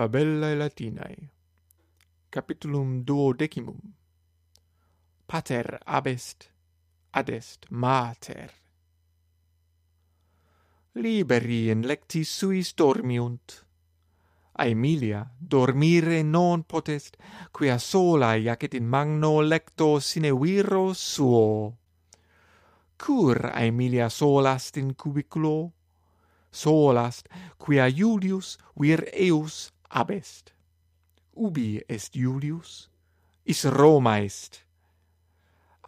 Fabellae Latinae Capitulum duodecimum Pater abest, adest mater. Liberi in lectis suis dormiunt. Aemilia dormire non potest, quia sola iacet in magno lecto sine viro suo. Cur Aemilia solast in cubiculo? Solast, quia Iulius vir eus ab est. Ubi est Iulius? Is Roma est.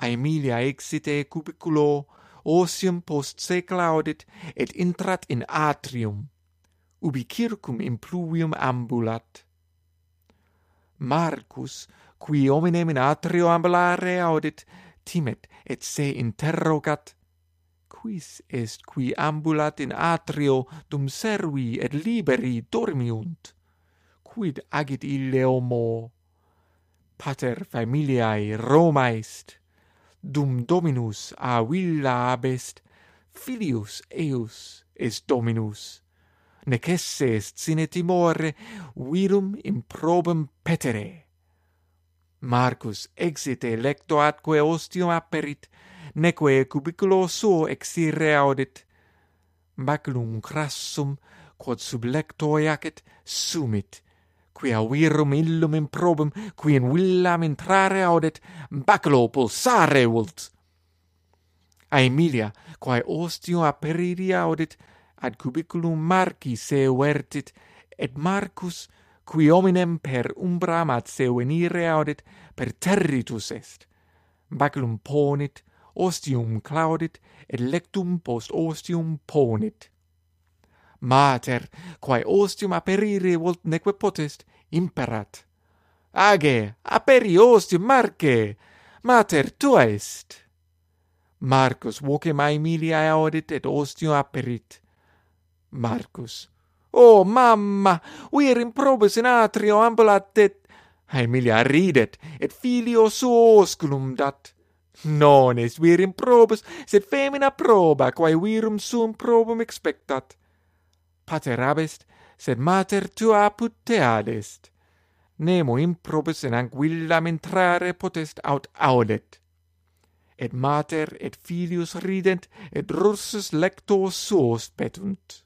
Aemilia exite cubiculo osium post se claudit et intrat in atrium, ubi circum in pluvium ambulat. Marcus, qui hominem in atrio ambulare audit, timet et se interrogat, quis est qui ambulat in atrio dum servi et liberi dormiunt? quid agit ille homo pater familiae Roma est dum dominus a villa abest filius eius est dominus. Nec esse est sine timore virum improbum petere. Marcus exite lecto atque ostium aperit neque cubiculo suo exire audit baculum crassum quod sub lecto iacet sumit quia virum illum improbum, qui in villam intrare audet, baculo pulsare vult. A Emilia, quae ostio aperiri audit, ad cubiculum marci se vertit, et Marcus, qui hominem per umbram ad se venire audit, per territus est. Baculum ponit, ostium claudit, et lectum post ostium ponit mater, quae ostium aperire volt neque potest, imperat. Age, aperi ostium Marce, mater tua est. Marcus vocem Aemilia audit et ostium aperit. Marcus. O oh, mamma, vir improbus in atrio ambulat et Aemilia ridet, et filio suo osculum dat. Non est vir improbus, sed femina proba, quae virum sum probum expectat pater abest, sed mater tua apud te adest. Nemo improbus in anguillam mentrare potest aut audet. Et mater et filius rident, et russus lecto suo petunt.